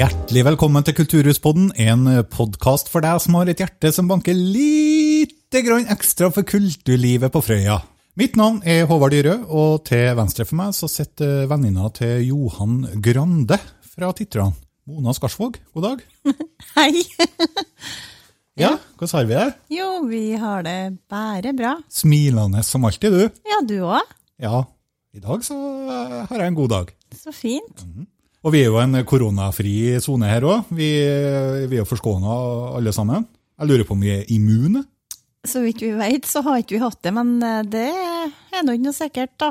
Hjertelig velkommen til Kulturhuspodden, en podkast for deg som har et hjerte som banker lite grann ekstra for kulturlivet på Frøya. Mitt navn er Håvard Dyrø, og til venstre for meg så sitter venninna til Johan Grande fra Titran. Mona Skarsvåg, god dag. Hei. Ja, hvordan har vi det? Jo, vi har det bare bra. Smilende som alltid, du. Ja, du òg. Ja, i dag så har jeg en god dag. Så fint. Og vi er jo en koronafri sone her òg. Vi, vi er jo forskåna alle sammen. Jeg lurer på om vi er immune? Så vidt vi vet, så har ikke vi hatt det, men eh, det er nå ikke noe sikkert, da.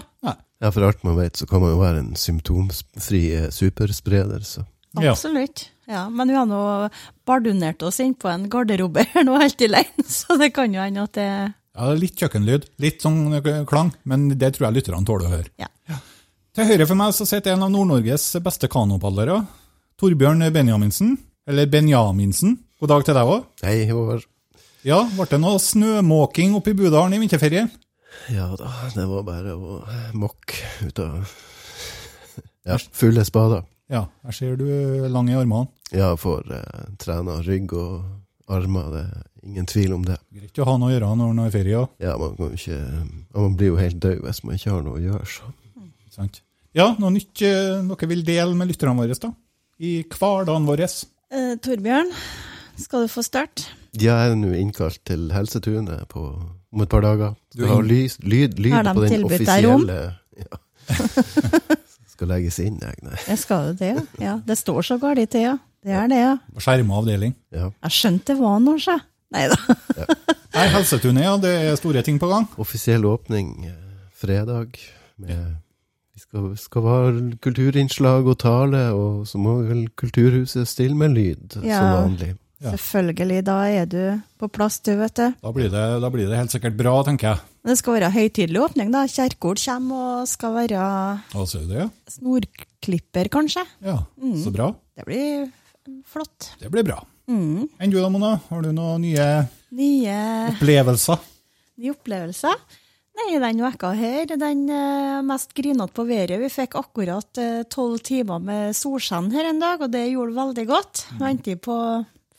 Ja, for alt man vet, så kan man jo være en symptomfri eh, superspreder, så. Ja. Absolutt. Ja, men vi har nå bardunert oss inn på en garderobe her nå helt alene, så det kan jo hende at det Ja, litt kjøkkenlyd, litt sånn klang, men det tror jeg lytterne tåler å høre. Ja. Ja. Til høyre for meg så sitter en av Nord-Norges beste kanopadlere, Torbjørn Benjaminsen. Eller Benjaminsen. God dag til deg òg. Hei, Håvard. Ja, ble det noe snømåking oppe i Budalen i vinterferien? Ja da, det var bare å mokke ut av Ja, fulle spader. Ja, jeg ser du er lang i armene. Ja, får eh, trena rygg og armer, det er ingen tvil om det. Greit å ha noe å gjøre når er i ferie. Ja, man kan ikke Man blir jo helt død hvis man ikke har noe å gjøre, så. Sant? Ja, noe nytt eh, dere vil dele med lytterne våre da? I hverdagen vår? eh, Torbjørn, skal du få starte? Jeg er nå innkalt til Helsetunet på, om et par dager. Du Skal ha lyd, lyd, lyd Har de på den offisielle ja. Skal legges inn, jeg. Nei. Jeg skal jo det, ja. ja. Det står så galt til, ja. Det er det, ja. Skjerma avdeling. Ja. Jeg skjønte det var noe, sjø. Nei da. Helsetunet, ja. Det er store ting på gang. offisiell åpning eh, fredag. Med, vi skal, skal være kulturinnslag og tale, og så må vel Kulturhuset stille med lyd, Ja. som vanlig. Ja. Selvfølgelig, da er du på plass, du, vet du. Da blir, det, da blir det helt sikkert bra, tenker jeg. Det skal være høytidelig åpning, da. Kjerkol kommer og skal være Hva sier du det? snorklipper, kanskje. Ja, så bra. Det blir flott. Det blir bra. Mm. Enn du da, Mona? Har du noen nye Nye, opplevelser? nye opplevelser. Nei, den vekka her, den eh, mest grinete på været. Vi fikk akkurat tolv timer med solskinn her en dag, og det gjorde veldig godt. Ventet på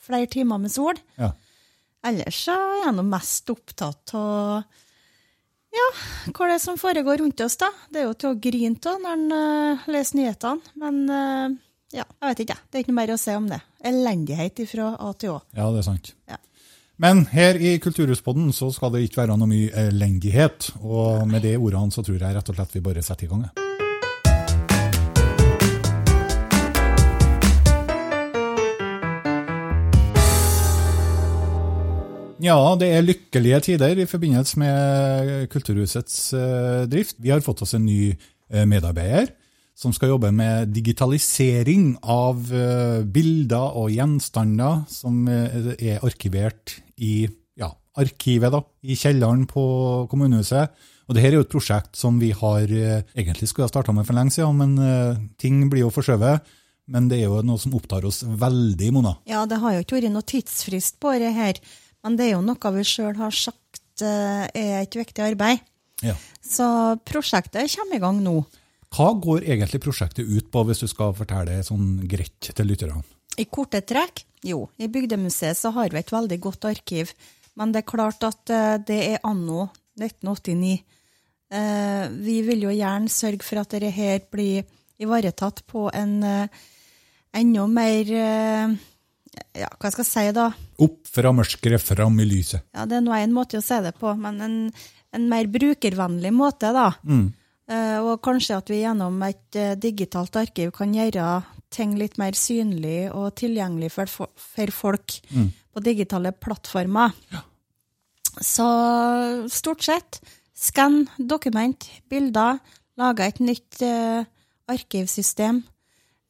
flere timer med sol. Ja. Ellers er jeg nå mest opptatt av ja, hva er det som foregår rundt oss, da? Det er jo til å grine av når en uh, leser nyhetene. Men uh, ja, jeg vet ikke. jeg. Det er ikke noe mer å si om det. Elendighet fra A til Å. Ja, det er sant. Ja. Men her i Kulturhuspodden så skal det ikke være noe mye elendighet. Og med de ordene så tror jeg rett og slett vi bare setter i gang. Ja, det er lykkelige tider i forbindelse med Kulturhusets eh, drift. Vi har fått oss en ny eh, medarbeider som skal jobbe med digitalisering av eh, bilder og gjenstander som er arkivert i ja, arkivet da, i kjelleren på kommunehuset. Og det her er jo et prosjekt som vi har eh, egentlig skulle ha starta med for lenge siden, men eh, ting blir jo forskjøvet. Men det er jo noe som opptar oss veldig, Mona. Ja, det har jo ikke vært noe tidsfrist på det her, men det er jo noe vi sjøl har sagt eh, er et viktig arbeid. Ja. Så prosjektet kommer i gang nå. Hva går egentlig prosjektet ut på, hvis du skal fortelle sånn greit til lytterne? I korte trekk, jo, i Bygdemuseet så har vi et veldig godt arkiv. Men det er klart at eh, det er anno 1989. Eh, Vi vil jo gjerne sørge for at dette blir ivaretatt på en eh, enda mer Ja, hva skal jeg si, da? Opp fra mørket, fram i lyset. Ja, det er nå en måte å si det på, men en, en mer brukervennlig måte, da. Mm. og kanskje at vi gjennom et digitalt arkiv kan gjøre ting litt mer synlig og tilgjengelig for, for folk på digitale plattformer. Så stort sett, skann dokument, bilder, lage et nytt eh, arkivsystem.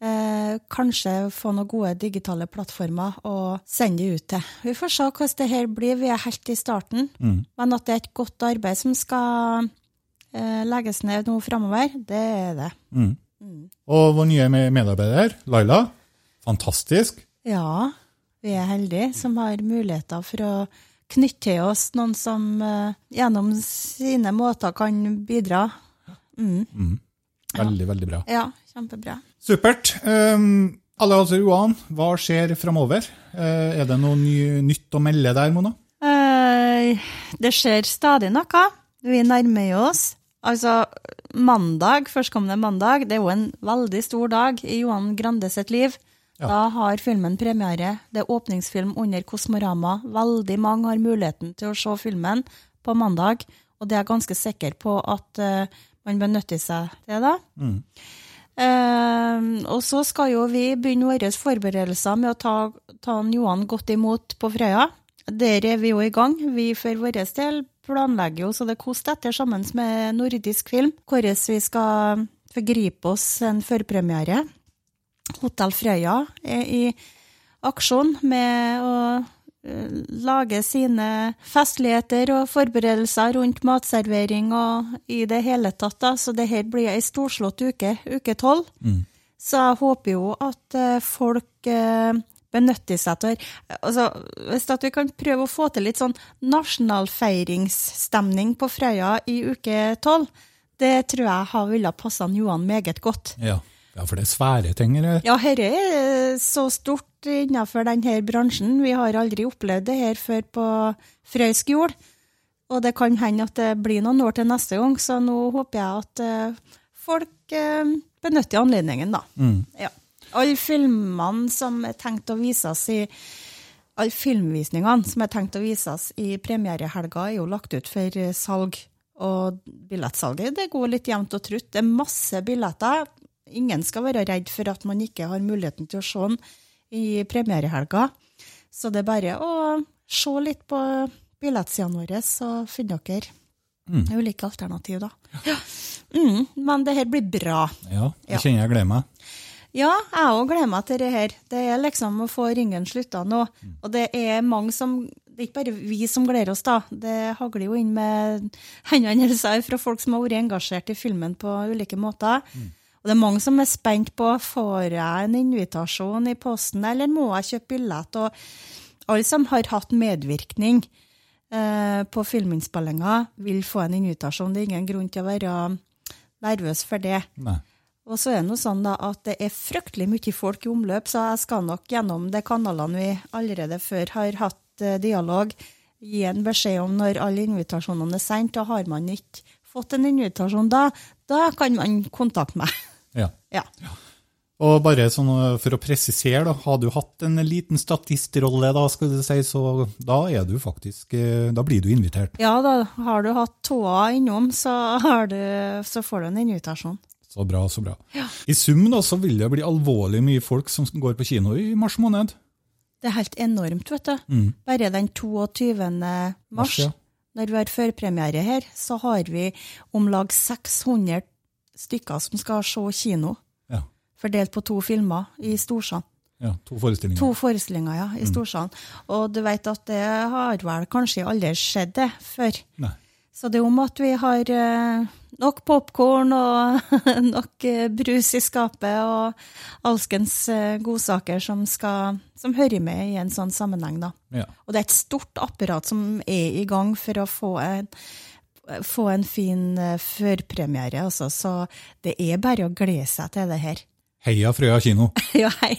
Eh, kanskje få noen gode digitale plattformer og sende det ut til. Vi får se hvordan det her blir, vi er helt i starten. Men at det er et godt arbeid som skal eh, legges ned nå framover, det er det. Og vår nye me- medarbeider, Laila, fantastisk. Ja, vi er heldige som har muligheter for å knytte til oss noen som uh, gjennom sine måter kan bidra. Veldig, veldig bra. Ja, kjempebra. Supert. Um, alle altså, Johan, hva skjer framover? Uh, er det noe ny, nytt å melde der, Mona? Uh, det skjer stadig noe. Vi nærmer oss. Altså, mandag, førstkommende mandag, det er jo en veldig stor dag i Johan Grande sitt liv. Da har filmen premiere. Det er åpningsfilm under Kosmorama. Veldig mange har muligheten til å se filmen på mandag, og det er jeg ganske sikker på at uh, man benytter seg til da. Uh, og så skal jo vi begynne våre forberedelser med å ta, ta Johan godt imot på Frøya. Der er vi jo i gang. Vi for vår del planlegger jo så det koster etter sammen med nordisk film hvordan vi skal forgripe oss en førpremiere. Hotell Frøya er i aksjon med å eh, lage sine festligheter og forberedelser rundt matservering og i det hele tatt. Da. Så det her blir ei storslått uke, uke tolv. Så jeg håper jo at eh, folk benytter altså, Hvis at vi kan prøve å få til litt sånn nasjonalfeiringsstemning på Frøya i uke tolv, det tror jeg har ville passa Johan meget godt. Ja. ja, for det er svære ting. eller? Ja, dette er så stort innenfor denne bransjen. Vi har aldri opplevd det her før på frøysk jord. Og det kan hende at det blir noen år til neste gang, så nå håper jeg at eh, folk eh, benytter anledningen, da. Ja. Alle filmene som er tenkt å vises i alle filmvisningene som er tenkt å vises i premierehelga, er jo lagt ut for eh, salg. Og billettsalget det går litt jevnt og trutt. Det er masse billetter. Ingen skal være redd for at man ikke har muligheten til å se den i premierehelga. Så det er bare å se litt på billettsidene våre, så finner dere ulike alternativ, da. Ja. Mm, men det her blir bra. Ja, det kjenner jeg gleder meg. Ja, jeg òg gleder meg til det her. Det er liksom å få ringen slutta nå. Og det er mange som Det er ikke bare vi som gleder oss, da. Det hagler jo inn med henvendelser fra folk som har vært engasjert i filmen på ulike måter. Og det er mange som er spent på får jeg en invitasjon i posten, eller må jeg kjøpe billett? Og alle som har hatt medvirkning eh, på filminnspillinga, vil få en invitasjon. Det er ingen grunn til å være nervøs for det. Nei. Og så er det noe sånn da at det er fryktelig mye folk i omløp, så jeg skal nok gjennom de kanalene vi allerede før har hatt eh, dialog, gi en beskjed om når alle invitasjonene er sendt. Og har man ikke fått en invitasjon da, da kan man kontakte meg. Ja. Ja. Og bare sånn uh, for å presisere, da, har du hatt en liten statistrolle, da, skal du si, så da er du faktisk eh, Da blir du invitert. ja da, har du hatt tåa innom, så, har du, så får du en invitasjon. Så bra, så bra. I sum da, så vil det bli alvorlig mye folk som går på kino i mars måned. Det er helt enormt, vet du. Bare den 22. mars, Mars, ja. når vi har førpremiere her, så har vi om lag 600 stykker som skal se kino, Ja. fordelt på to filmer i Storsand. ja to forestillinger. To forestillinger, ja, i Storsand. Og du vet at det har vel kanskje aldri skjedd det før. Nei. Så det er om at vi har eh, nok popkorn og nok eh, brus i skapet og alskens eh, godsaker som, skal, som hører med i en sånn sammenheng, da. Ja. Og det er et stort apparat som er i gang for å få en få en fin førpremiere, altså. Så det er bare å glede seg til det her. Heia Frøya kino! Ja, hei,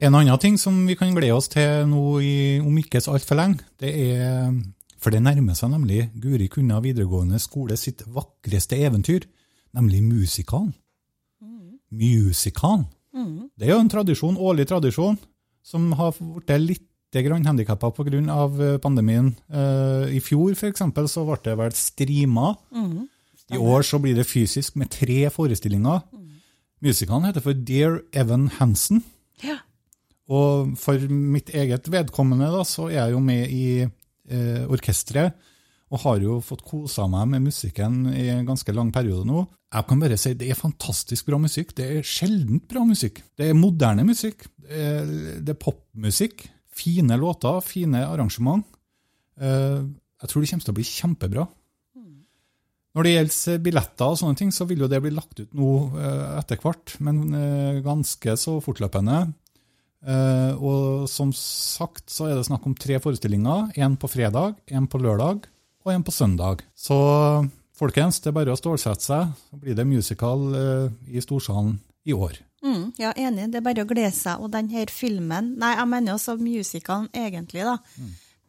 En annen ting som vi kan glede oss til nå i, om ikke så altfor lenge, det er For det nærmer seg nemlig Guri Kunna videregående skole sitt vakreste eventyr, nemlig musikalen. Musikalen. Det er jo en tradisjon, årlig tradisjon, som har blitt litt handikappa pga. pandemien. Eh, I fjor for eksempel, så ble det vel streama. I år så blir det fysisk med tre forestillinger. Musikalen heter for Dear Evan Hansen. Ja. Og for mitt eget vedkommende da, så er jeg jo med i eh, orkesteret, og har jo fått kosa meg med musikken i en ganske lang periode nå. Jeg kan bare si det er fantastisk bra musikk. Det er sjeldent bra musikk. Det er moderne musikk. Det er, popmusikk. Fine låter, fine arrangement. Eh, jeg tror det kommer til å bli kjempebra. Når det gjelder billetter, og sånne ting, så vil jo det bli lagt ut nå eh, etter hvert, men eh, ganske så fortløpende. Eh, og som sagt så er det snakk om tre forestillinger. En på fredag, en på lørdag og en på søndag. Så folkens, det er bare å stålsette seg. Så blir det musical eh, i Storsalen i år. Mm, ja, enig. Det er bare å glede seg. Og denne filmen, nei, jeg mener også musicalen egentlig, da,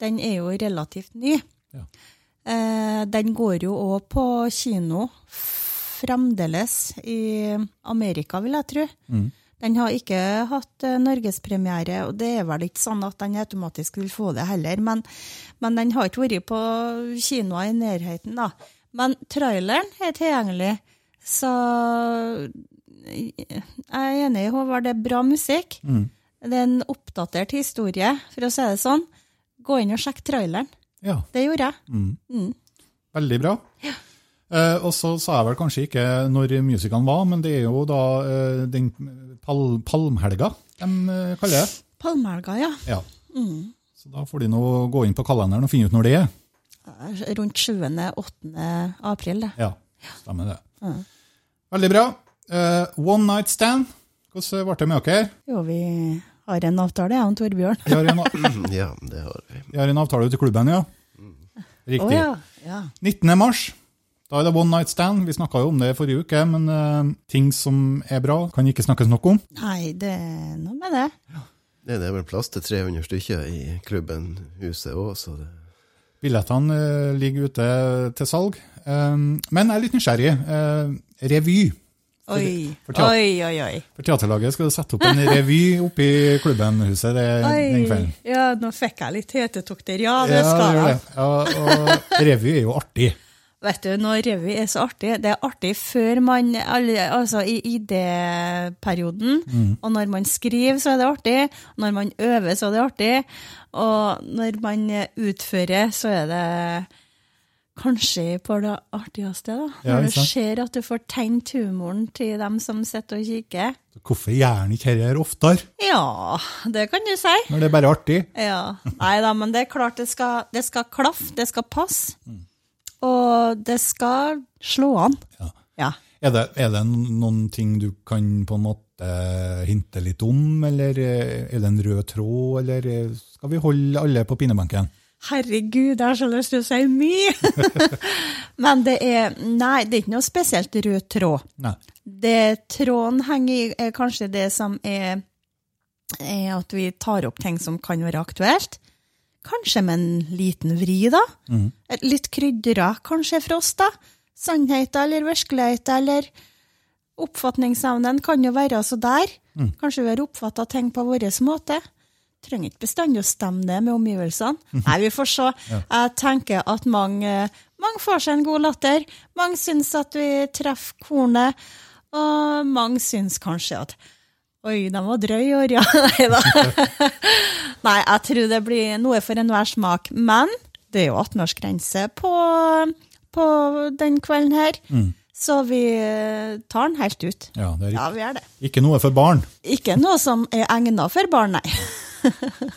den er jo relativt ny. Ja. Eh, den går jo òg på kino fremdeles i Amerika, vil jeg tro. Den har ikke hatt eh, norgespremiere, og det er vel ikke sånn at den automatisk vil få det heller. Men, men den har ikke vært på kinoer i nærheten, da. Men traileren er tilgjengelig, så jeg er enig i Håvard, det er bra musikk. Det er en oppdatert historie, for å si det sånn. Gå inn og sjekk traileren. Ja, Det gjorde jeg. veldig bra. Eh, og så sa jeg vel kanskje ikke når musikalen var, men det er jo da eh, den pal palmhelga de eh, kaller det. Palmhelga, ja. Ja. Så da får de nå gå inn på kalenderen og finne ut når det er. Rundt 7.-8. april, det. Ja, stemmer det. Veldig bra. Eh, one night stand. Hvordan ble det med dere? Jo, vi har en avtale, jeg og Torbjørn. Vi har, en, Ja, det har vi. vi har en avtale til klubben, ja. Riktig. Oh, ja. ja. 19. mars. Da er det one night stand. Vi snakka jo om det forrige uke, men uh, ting som er bra, kan ikke snakkes nok om. Nei, det er noe med det. Det er vel plass til 300 stykker i klubben Huset òg, så det Billettene uh, ligger ute til salg. Um, men jeg er litt nysgjerrig. Uh, revy. Oi, for teater- oi, oi, oi. For Teaterlaget skal du sette opp en revy oppe i klubbenhuset det, den kvelden. ja, nå fikk jeg litt hetetokter. Ja, det Ja, skal jeg. det. Ja, og revy er jo artig. Vet du, når revy er så artig, det er artig før man, altså i idéperioden, og når man skriver så er det artig, når man øver så er det artig, og når man utfører så er det kanskje på det artigste da. Ja, Når du ser at du får tegnet humoren til dem som sitter og kikker. Hvorfor gjør ikke dette oftere, Ja, det kan du si. når det er bare artig? Ja. Nei da, men det er klart det skal, det skal klaffe, det skal passe. Og det skal slå an. Ja. Ja. Er det, er det noen ting du kan på en måte hinte litt om, eller er det en rød tråd, eller skal vi holde alle på pinebenken? Herregud, jeg har så lyst til å si mye! men det er Nei, det er ikke noe spesielt rød tråd. Nei. Det tråden henger i, er kanskje det som er, er at vi tar opp ting som kan være aktuelt. Kanskje med en liten vri, da. Mm. Litt krydra, kanskje fra oss, da. Sannheten eller virkeligheten eller oppfatningsevnen kan jo være så der. Kanskje vi har oppfatta ting på vår måte. Trenger ikke bestandig å stemme det med omgivelsene. Nei, vi får se. Jeg tenker at mange, mange får seg en god latter. Mange syns at vi treffer kornet, og mange syns kanskje at Oi, de var drøye i år, ja. Nei da. Nei, jeg tror det blir noe for enhver smak. Men det er jo 18-årsgrense på, på den kvelden her. Så vi tar den helt ut. Ja, det er Ja, vi er det. ikke noe for barn. Ikke noe som er egna for barn, nei.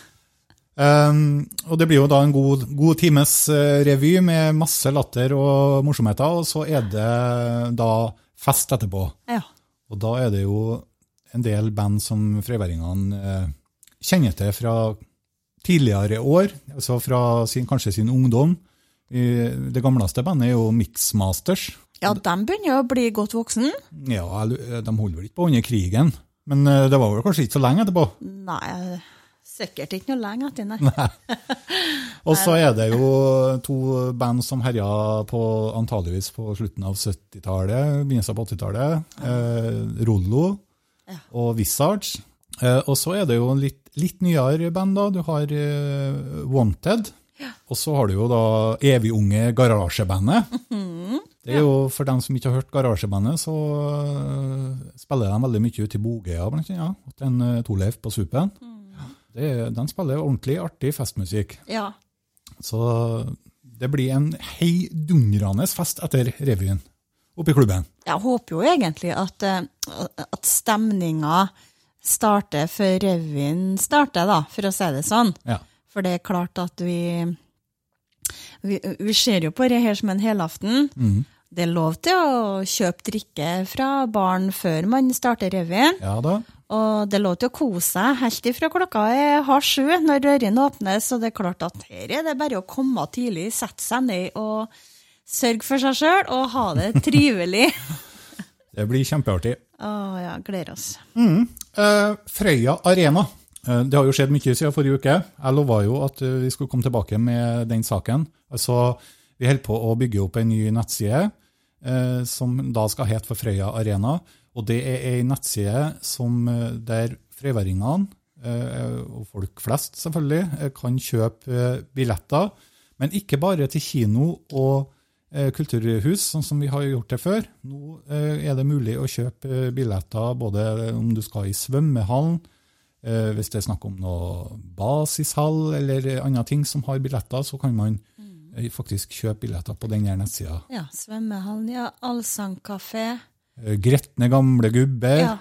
Um, og det blir jo da en god, god times eh, revy med masse latter og morsomheter, og så er det da fest etterpå. Ja. Og da er det jo en del band som frøyværingene eh, kjenner til fra tidligere år, altså fra sin, kanskje sin ungdom. Det gamleste bandet er jo Mixmasters. Ja, de begynner å bli godt voksen. Ja, de holder vel ikke på under krigen, men eh, det var vel kanskje ikke så lenge etterpå. Nei, sikkert ikke noe lenge etter, nei. Og så er det jo to band som herja på, antageligvis på slutten av 70-tallet, begynnelsen av 80-tallet. Eh, Rollo og Wizards. Eh, og så er det jo litt, litt nyere band, da. Du har eh, Wanted. Og så har du jo da evigunge Garasjebandet. Det er jo For dem som ikke har hørt Garasjebandet, så eh, spiller de veldig mye ute i Bogøya, blant annet. Ja, en Torleif på Supen. Mm. er- de spiller ordentlig artig festmusikk. Ja. Så det blir en heidundrende fest etter revyen oppe i klubben. Jeg håper jo egentlig at, eh, at stemninga starter før revyen starter, da, for å si det sånn. Ja. For det er klart at vi, vi Vi ser jo på det her som en helaften. Mhm. Det er lov til å kjøpe drikke fra baren før man starter revyen. Ja da. Og det er lov til å kose seg helt ifra klokka er halv sju når dørene åpnes. Og det er klart at her er det bare å komme tidlig, sette seg ned og sørge for seg sjøl og ha det trivelig. Det blir kjempeartig. Å ja, gleder oss. Mm. Eh, Frøya Arena. Eh, det har jo skjedd mye siden forrige uke. Jeg lova jo at eh, vi skulle komme tilbake med den saken. Altså, vi holder på å bygge opp en ny nettside eh, som da skal hete for Frøya Arena. Og det er ei nettside som, der frøyværingene, eh, og folk flest selvfølgelig, kan kjøpe billetter. Men ikke bare til kino og kulturhus, sånn som vi har gjort det før. Nå eh, er det mulig å kjøpe eh, billetter både om du skal i svømmehallen, eh, hvis det er snakk om noe basishall eller andre ting som har billetter, så kan man eh, faktisk kjøpe billetter på den nettsida. Ja, svømmehallen, ja. Allsangkafé. Eh, Gretne gamle gubber. Ja.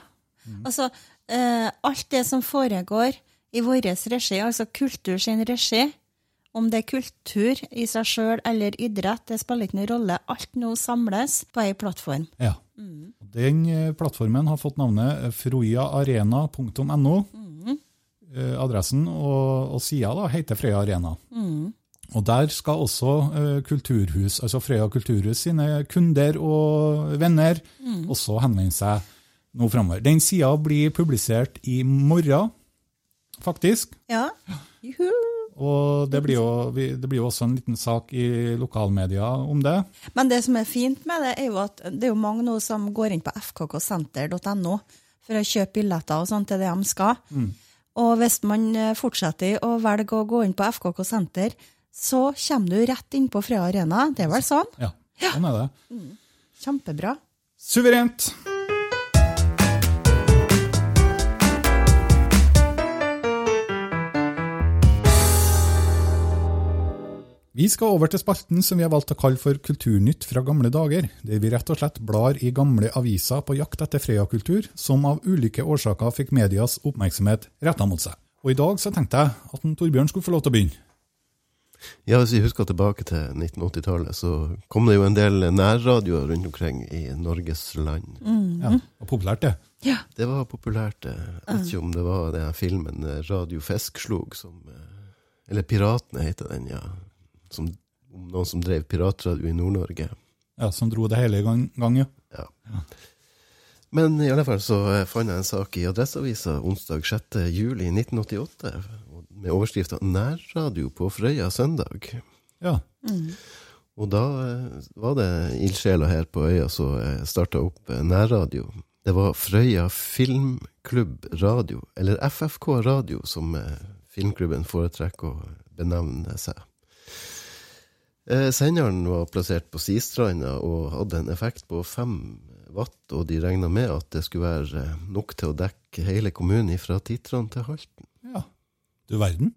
Altså, eh, alt det som foregår i vår regi, altså kultur sin regi, om det er kultur i seg sjøl eller idrett, det spiller ikke noen rolle. Alt nå samles på ei plattform. Ja. Den eh, plattformen har fått navnet froiaarena.no. froyaarena.no. Eh, Adressen og, og sida da heter Frøya Arena. Og der skal også eh, kulturhus, altså Frøya kulturhus sine kunder og venner også henvende seg nå framover. Den sida blir publisert i morgen, faktisk. Ja. Juhu. Og det blir, jo, det blir jo også en liten sak i lokalmedia om det. Men det som er fint med det, er jo at det er jo mange nå som går inn på fkksenter.no for å kjøpe billetter og sånt til det de skal. Og hvis man eh, fortsetter å velge å gå inn på FKK Senter, så kommer du rett inn på Frøya Arena. Det er vel sånn? Ja, sånn er det. Kjempebra. Suverent! Vi skal over til spalten som vi har valgt å kalle for Kulturnytt fra gamle dager, der vi rett og slett blar i gamle aviser på jakt etter Frøya-kultur, som av ulike årsaker fikk medias oppmerksomhet retta mot seg. Og i dag så tenkte jeg at en Torbjørn skulle få lov til å begynne. Ja, hvis vi husker tilbake til 1980-tallet, så kom det jo en del nærradioer rundt omkring i Norges land. Ja, det var populært, det. Ja. Det var populært. det. Jeg vet ikke om det var den filmen Radio Radio Feskslog som eh, Eller Piratene heter den, ja. Som, om noen som drev piratradio i Nord-Norge. Ja, Som dro det hele i gang, gang ja. Ja. Men i alle fall så eh, fant jeg en sak i Adresseavisa onsdag 6. juli 1988 med overskrifta 'Nærradio på Frøya søndag'. ja. Og da eh, var det ildsjeler her på øya som eh, starta opp nærradio. Det var Frøya Filmklubb Radio, eller FFK Radio, som filmklubben foretrekker å benevne seg. Eh, Senderen var plassert på Sistranda og hadde en effekt på fem watt, og de regna med at det skulle være eh, nok til å dekke hele kommunen fra Titran til Halten. ja. Du verden.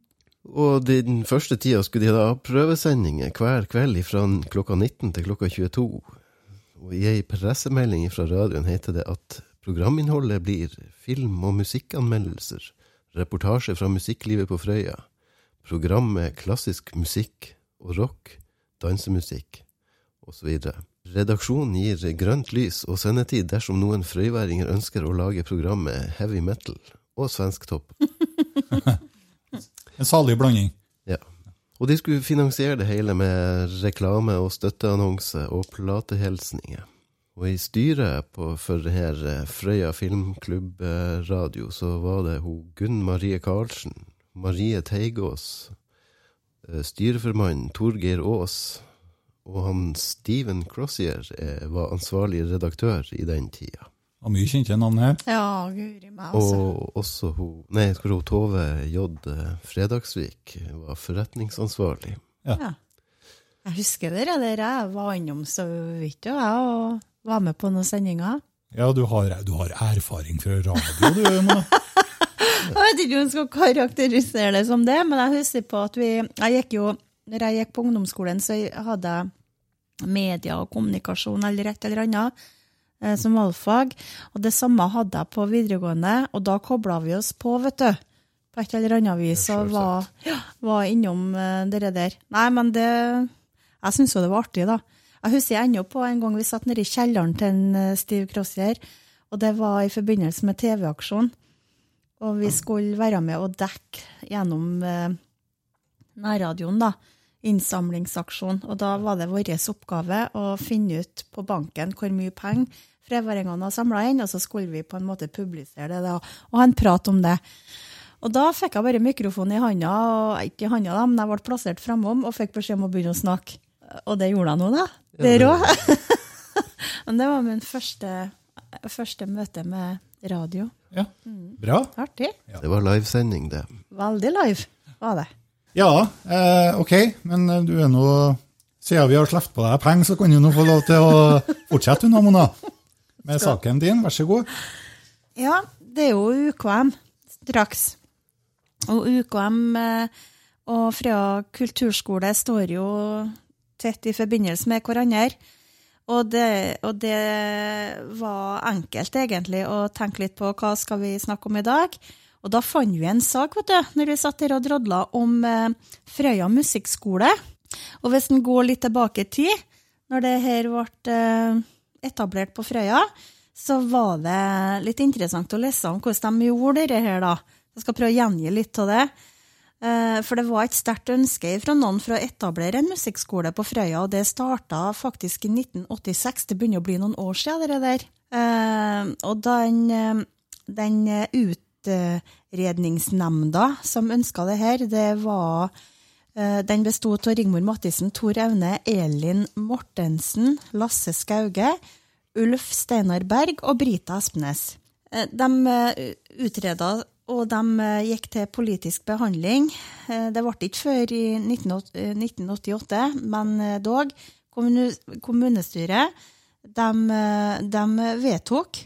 Og den første tida skulle de da ha prøvesendinger hver kveld fra klokka 19 til klokka 22. Og i ei pressemelding fra radioen heter det at programinnholdet blir film- og musikkanmeldelser, reportasje fra musikklivet på Frøya, programmet klassisk musikk og rock, dansemusikk osv. Redaksjonen gir grønt lys og sendetid dersom noen frøyværinger ønsker å lage programmet heavy metal og svensktopp. En salig blanding. Ja. Og de skulle finansiere det hele med reklame og støtteannonse og platehilsninger. Og i styret på, for her eh, Frøya filmklubbradio så var det hun Gunn Marie Karlsen, Marie Teigås, eh, styreformann Torgeir Aas og han Steven Crossier eh, var ansvarlig redaktør i den tida. Og mye kjente navn her. Ja, guri meg, altså. Og også hun, nei, hun Tove J. Fredagsvik var forretningsansvarlig. Ja. Jeg husker det der jeg var innom så vidt, og jeg og var med på noen sendinger. Ja, du har, du har erfaring fra radio, du, Mona. Jeg vet ikke om jeg skal karakterisere det som det, men jeg husker på at vi jeg gikk jo, når jeg gikk på ungdomsskolen, så hadde jeg media og kommunikasjon eller et eller annet eh, som valgfag. Og det samme hadde jeg på videregående, og da kobla vi oss på, vet du. På et eller annet vis og var, var innom eh, det der. Nei, men det Jeg syns jo det var artig, da. Jeg husker ennå på en gang vi satt nede i kjelleren til en stiv Steve Crossier, og det var i forbindelse med TV-aksjonen. Og vi skulle være med og dekke gjennom eh, nærradioen, da. Innsamlingsaksjon. Og da var det vår oppgave å finne ut på banken hvor mye penger freværingene har samla inn, og så skulle vi på en måte publisere det da, og ha en prat om det. Og da fikk jeg bare mikrofonen i handa, og ikke i handa, da, men jeg ble plassert framom og fikk beskjed om å begynne å snakke. Og det gjorde jeg nå, da. Det er rå. men det var min første, første møte med radio. Ja, bra. Artig. Det var livesending, det. Veldig live var det. Ja, eh, ok, men eh, du er nå Siden vi har sluppet på deg penger, så kan du nå få lov til å fortsette, du nå, Mona. Med saken din, vær så god. Ja, det er jo UKM straks. Og UKM eh, og Frøya kulturskole står jo tett i forbindelse med hverandre. Og det, og det var enkelt, egentlig, å tenke litt på hva skal vi snakke om i dag. Og da fant vi en sak, vet du, når vi satt der og drodla om eh, Frøya musikkskole. Og hvis en går litt tilbake i tid, når det her ble eh, etablert på Frøya, så var det litt interessant å lese om hvordan de gjorde det her, da. Jeg skal prøve å gjengi litt av det. Eh, For det var et sterkt ønske fra noen for å etablere en musikkskole på Frøya, og det starta faktisk i 1986. Det begynner å bli noen år siden, det der. Eh, Og den, eh, den utredningsnemnda som ønska det her, det var Den besto av Rigmor Mattisen, Tor Aune, Elin Mortensen, Lasse Skauge, Ulf Steinar Berg og Brita Espenes. Eh, De utreda og de eh, gikk til politisk behandling. Eh, Det ble ikke før i 1988, eh, 1988, men dog. Kommunestyret de, de vedtok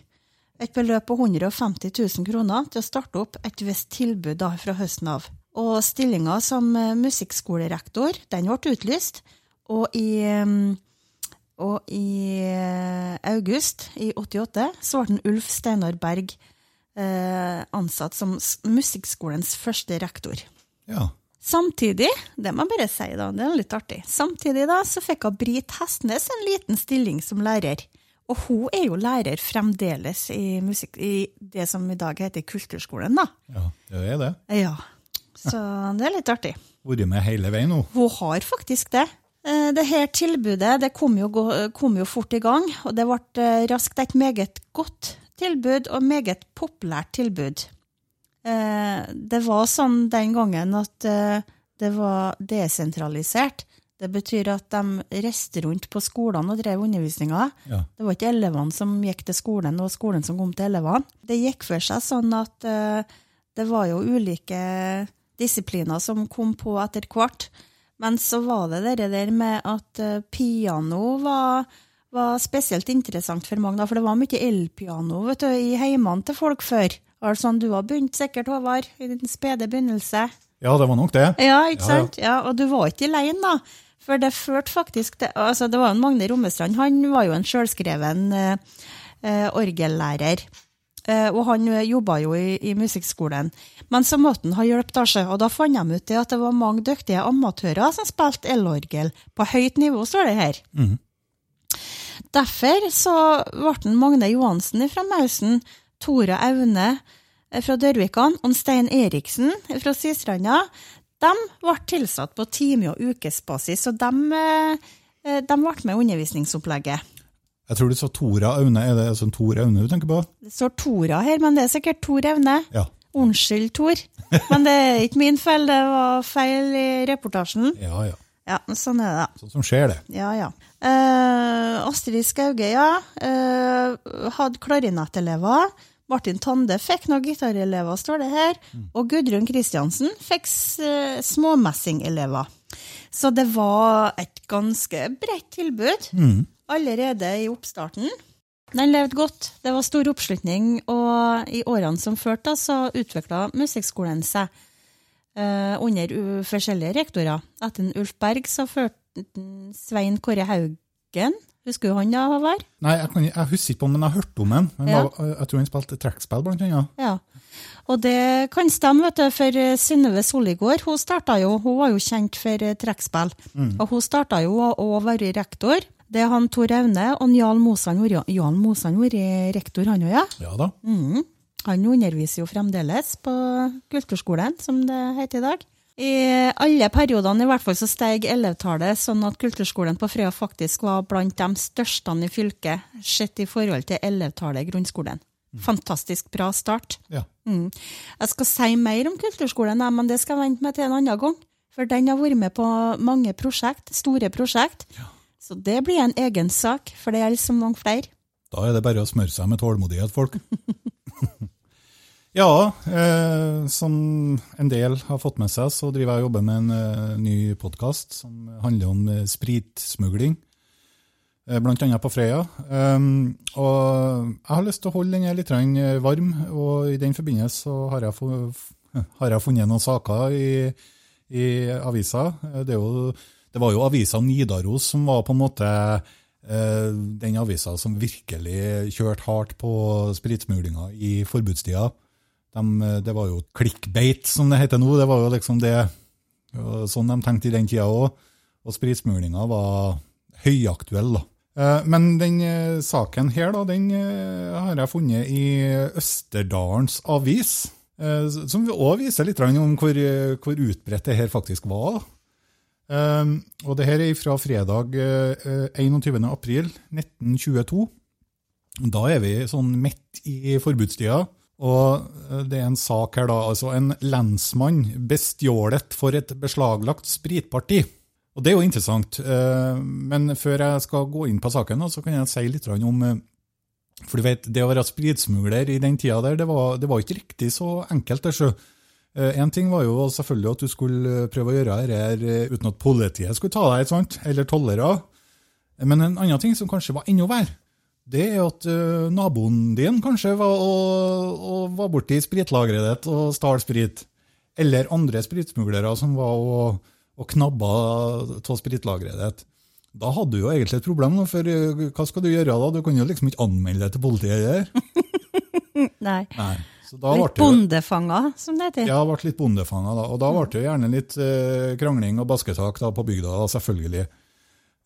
et beløp på 150 000 kroner til å starte opp et visst tilbud da fra høsten av. Og stillinga som musikkskolerektor, den ble utlyst. Og i, og i august i 88 så ble Ulf Steinar Berg ansatt som musikkskolens første rektor. Ja. Samtidig, det må jeg bare si da, det er litt artig, samtidig da så fikk hun Britt Hestnes en liten stilling som lærer. Og hun er jo lærer fremdeles i, musikk, i det som i dag heter kulturskolen da. ja, det er det. Ja, så det er litt artig. Vært med hele veien nå. Hun har faktisk det. Eh, Det her tilbudet det kom jo, kom jo fort i gang, og det ble eh, raskt et meget godt tilbud og meget populært tilbud. Eh, Det var sånn den gangen at eh, det var desentralisert. Det betyr at de reiste rundt på skolene og drev undervisninga. Ja. Det var ikke elevene som gikk til skolen, og skolen som kom til elevene. Det gikk for seg sånn at eh, det var jo ulike disipliner som kom på etter hvert. Men så var det det der med at piano var, var spesielt interessant for mange, for det var mye elpiano vet du, i heimene til folk før. Altså, du har begynt sikkert, Håvard, i din spede begynnelse. Ja, det var nok det. Ja, ikke Ja, ja. sant? Ja, og du var ikke alene, da. For det førte faktisk til altså Det var jo en Magne Rommestrand, han var jo en sjølskreven eh, eh, orgellærer. Eh, og han eh, jobba jo i, i musikkskolen. Men så måtte han ha hjelp, da, og da fant de ut det at det var mange dyktige amatører som spilte elorgel på høyt nivå, står det her. Derfor så ble Magne Johansen fra Mausen, Tora Aune eh, fra Dørvikan og Stein Eriksen fra Sistranda de ble tilsatt på time- og ukesbasis, og de, de ble med i undervisningsopplegget. Jeg tror du sa Tora Aune. Er det sånn Tor Aune du tenker på? Det står Tora her, men det er sikkert Tor Aune. Ja. Unnskyld, Tor. Men det er ikke min feil, det var feil i reportasjen. Ja, ja. Ja, sånn er det. Sånn som skjer, det. Ja, ja. Eh, Astrid Skauge, ja. Eh, hadde klarinettelever. Martin Tande fikk noen gitarelever, står det her. Og Gudrun Kristiansen fikk uh, småmessingelever. Så det var et ganske bredt tilbud allerede i oppstarten. Den levde godt, det var stor oppslutning, og i årene som førte, så utvikla musikkskolen seg eh, under u- forskjellige rektorer. Etter en Ulf Berg så førte Svein Kåre Haugen. Husker du han da, Håvard? Nei, jeg, kan, jeg husker ikke på om men jeg har hørt om den. Ja. jeg tror han spilte trekkspill, blant annet. Ja. Og det kan stemme, vet du, for eh, Synnøve Solligård hun starta jo, hun var jo kjent for trekkspill. Mm. Og hun starta jo å være rektor. Det er han Tor Aune og Njal Mosan vært rektor, han òg, ja. Ja da. Mhm. Han underviser jo fremdeles på kulturskolen, som det heter i dag. I alle periodene i hvert fall så steg elevtallet, sånn at kulturskolen på Frøya faktisk var blant de største i fylket, sett i forhold til elevtallet i grunnskolen. Fantastisk bra start. Ja. Mm. Jeg skal si mer om kulturskolen, men det skal jeg vente med til en annen gang. For den har vært med på mange prosjekt, store prosjekt. Så det blir en egen sak, for det gjelder så mange flere. Da er det bare å smøre seg med tålmodighet, folk. ja, eh, som en del har fått med seg, så driver jeg og jobber med en eh, ny podkast som handler om eh, spritsmugling. eh, Blant annet på Frøya. Um, og jeg har lyst til å holde den litt eh, varm, og i den forbindelse så har jeg, fu- har jeg funnet noen saker i, i avisa. Eh, Det, jo, det var jo avisa Nidaros som var på en måte den avisa som virkelig kjørte hardt på spritsmuglinga i forbudstida. De, eh, det var jo clickbait, som det heter nå. Det var jo liksom det sånn de tenkte i den tida òg. Og spritsmuglinga var høyaktuell, da. Eh, Men den eh, saken her, da, den eh, har jeg funnet i Østerdalens Avis. eh, Som òg viser litt om hvor, eh, hvor utbredt det her faktisk var. Um, og det her er fra fredag eh, 21. april 1922. Da er vi sånn midt i forbudstida. Og eh, det er en sak her da, altså en lensmann bestjålet for et beslaglagt spritparti. Og det er jo interessant. eh, Men før jeg skal gå inn på saken, så kan jeg si litt om eh, For du vet, det å være spritsmugler i den tida der, det var, det var ikke riktig så enkelt. det sjø. En ting var jo selvfølgelig at du skulle prøve å gjøre dette eh, uten at politiet skulle ta deg, et sant? eller tollere. Men en annen ting som kanskje var enda verre, det er at eh, naboen din kanskje var, og, og var borti spritlageret ditt og stjal sprit. Eller andre spritsmuglere som var og, og knabba av spritlageret ditt. Da hadde du jo egentlig et problem, for eh, hva skal du gjøre da? Du kan jo liksom ikke anmelde det til politiet. Nei. Nei. Litt bondefanga, som det heter. Ja, ble litt bondefanga, da. Og da ble det gjerne litt eh, krangling og basketak da, på bygda, da, selvfølgelig.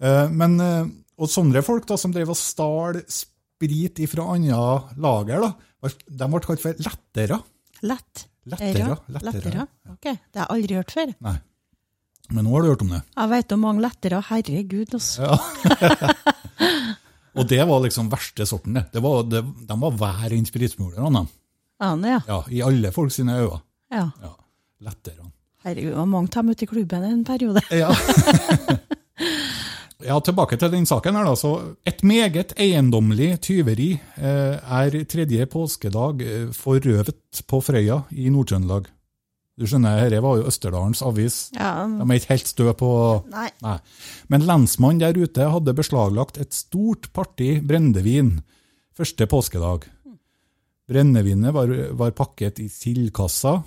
Eh, men, eh, og sånne folk da, som drev og stjal sprit fra andre lager, da, de ble kalt for lettere. Lett. Lettere, lettere, lettere. Ok, Det har jeg aldri hørt før. Nei. Men nå har du hørt om det. Jeg vet om mange lettere. Herregud, altså. Ja. og det var liksom verste sorten, det. det, var, det de var hver enn spritsmuglerne. de. Ane, ja. Ja, I alle folk sine øyne. ja. Ja, lettere. Herregud, det var mange av dem ute i klubben en periode. Ja. ja, tilbake til den saken her da. Så et meget eiendommelig tyveri eh, er tredje påskedag eh, forrøvet på Frøya i Nord-Trøndelag. Du skjønner, dette var jo Østerdalens avis. Ja, De er ikke helt stø på Nei. Nei. Men lensmannen der ute hadde beslaglagt et stort parti brennevin første påskedag. Brennevinet var, var pakket i sildkasser.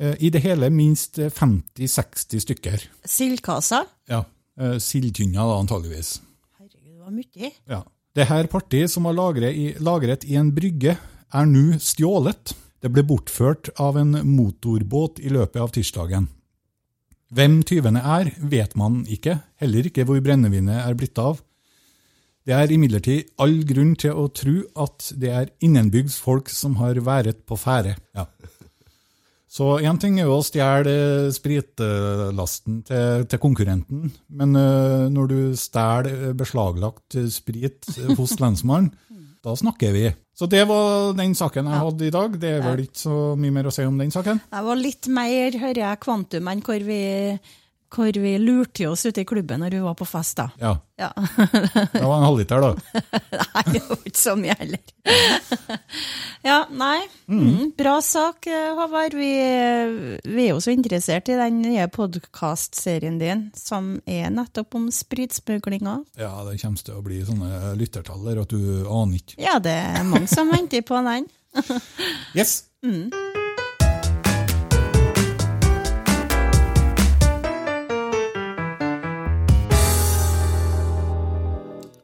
Eh, I det hele minst 50-60 stykker. Sildkassa? Ja, eh, Sildtynna da, antageligvis. Herregud, det var mye. Ja. Det her partiet, som var lagret i, lagret i en brygge, er nå stjålet. Det ble bortført av en motorbåt i løpet av tirsdagen. Hvem tyvene er, vet man ikke, heller ikke hvor brennevinet er blitt av. Det er imidlertid all grunn til å tro at det er innenbygds folk som har været på ferde. Ja. Så én ting er jo å stjele spritlasten til, til konkurrenten, men uh, når du stjeler beslaglagt sprit hos lensmannen, da snakker vi. Så det var den saken jeg hadde i dag. Det er vel ikke så mye mer å si om den saken? Det var litt mer, hører jeg, kvantum enn hvor vi, hvor vi lurte oss ute i klubben når vi var på fest. da. Ja. Ja. Det var en halvliter, da. nei, det var ikke så mye heller. ja, nei. Mm, bra sak, eh, Håvard. Vi, vi er jo så interessert i den nye podkastserien din, som er nettopp om spritsmuglinga. Ja, det kommer til å bli sånne lyttertall at du aner ikke. Ja, det er mange som venter på den. Yes. Mm.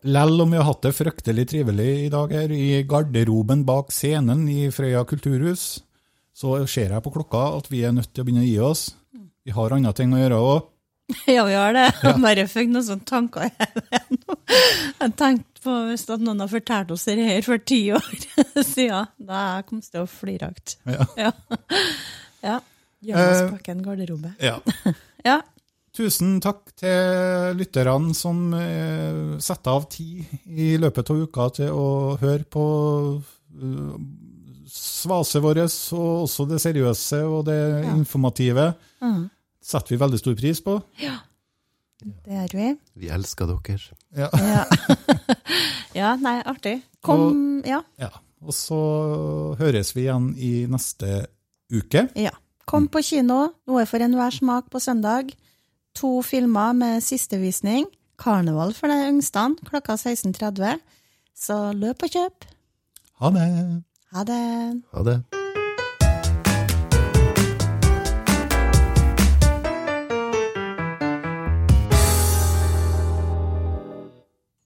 Lell om vi har hatt det fryktelig trivelig i dag her i garderoben bak scenen i Frøya kulturhus, så ser jeg på klokka at vi er nødt til å begynne å gi oss. Vi har andre ting å gjøre òg. Ja, vi har det. Jeg bare fikk noen sånne tanker i hodet nå. Jeg tenkte på hvis noen har fortalt oss det her for ti år siden. Da kom jeg til å flire høyt. Ja. Ja. ja. Jonas Bakken garderobe. Ja. Ja. Tusen takk til lytterne som eh, setter av tid i løpet av uka til å høre på eh, svaset vårt, og også det seriøse og det informative. Mm. setter vi veldig stor pris på. Ja. Det gjør vi. Vi elsker dere. Ja. Ja. ja, nei, artig. Kom, ja. Ja. Og så høres vi igjen i neste uke. ja. Kom på kino. Noe for enhver smak på søndag. To filmer med sistevisning. Karneval for de yngste klokka 16.30. Så løp og kjøp. Ha det! Ha det. Ha det.